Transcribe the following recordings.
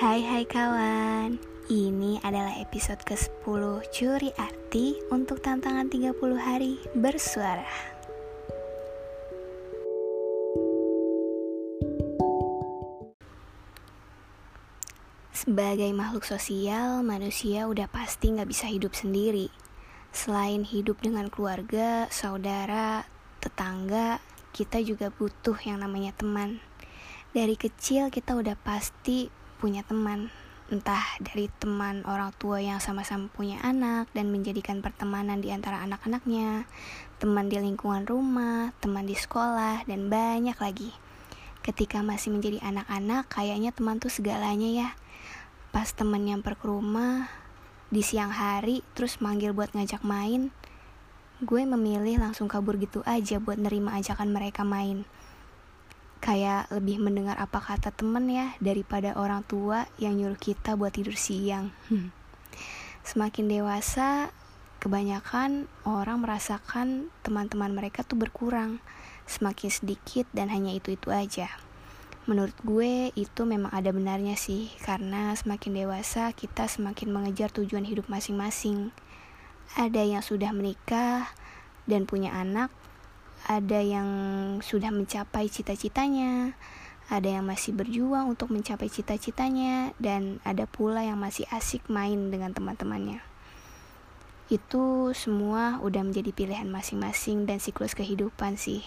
Hai hai kawan. Ini adalah episode ke-10 Curi Arti untuk tantangan 30 hari bersuara. Sebagai makhluk sosial, manusia udah pasti gak bisa hidup sendiri. Selain hidup dengan keluarga, saudara, tetangga, kita juga butuh yang namanya teman. Dari kecil kita udah pasti punya teman entah dari teman orang tua yang sama-sama punya anak dan menjadikan pertemanan di antara anak-anaknya, teman di lingkungan rumah, teman di sekolah, dan banyak lagi. Ketika masih menjadi anak-anak, kayaknya teman tuh segalanya ya. Pas teman nyamper ke rumah, di siang hari, terus manggil buat ngajak main, gue memilih langsung kabur gitu aja buat nerima ajakan mereka main kayak lebih mendengar apa kata temen ya daripada orang tua yang nyuruh kita buat tidur siang. Semakin dewasa, kebanyakan orang merasakan teman-teman mereka tuh berkurang, semakin sedikit dan hanya itu-itu aja. Menurut gue itu memang ada benarnya sih, karena semakin dewasa kita semakin mengejar tujuan hidup masing-masing. Ada yang sudah menikah dan punya anak, ada yang sudah mencapai cita-citanya, ada yang masih berjuang untuk mencapai cita-citanya, dan ada pula yang masih asik main dengan teman-temannya. Itu semua udah menjadi pilihan masing-masing dan siklus kehidupan sih.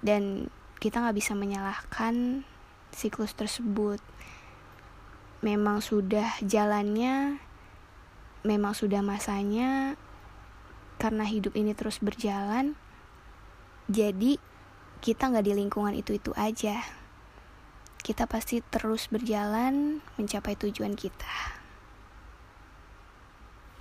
Dan kita nggak bisa menyalahkan siklus tersebut. Memang sudah jalannya, memang sudah masanya, karena hidup ini terus berjalan jadi kita nggak di lingkungan itu-itu aja. Kita pasti terus berjalan mencapai tujuan kita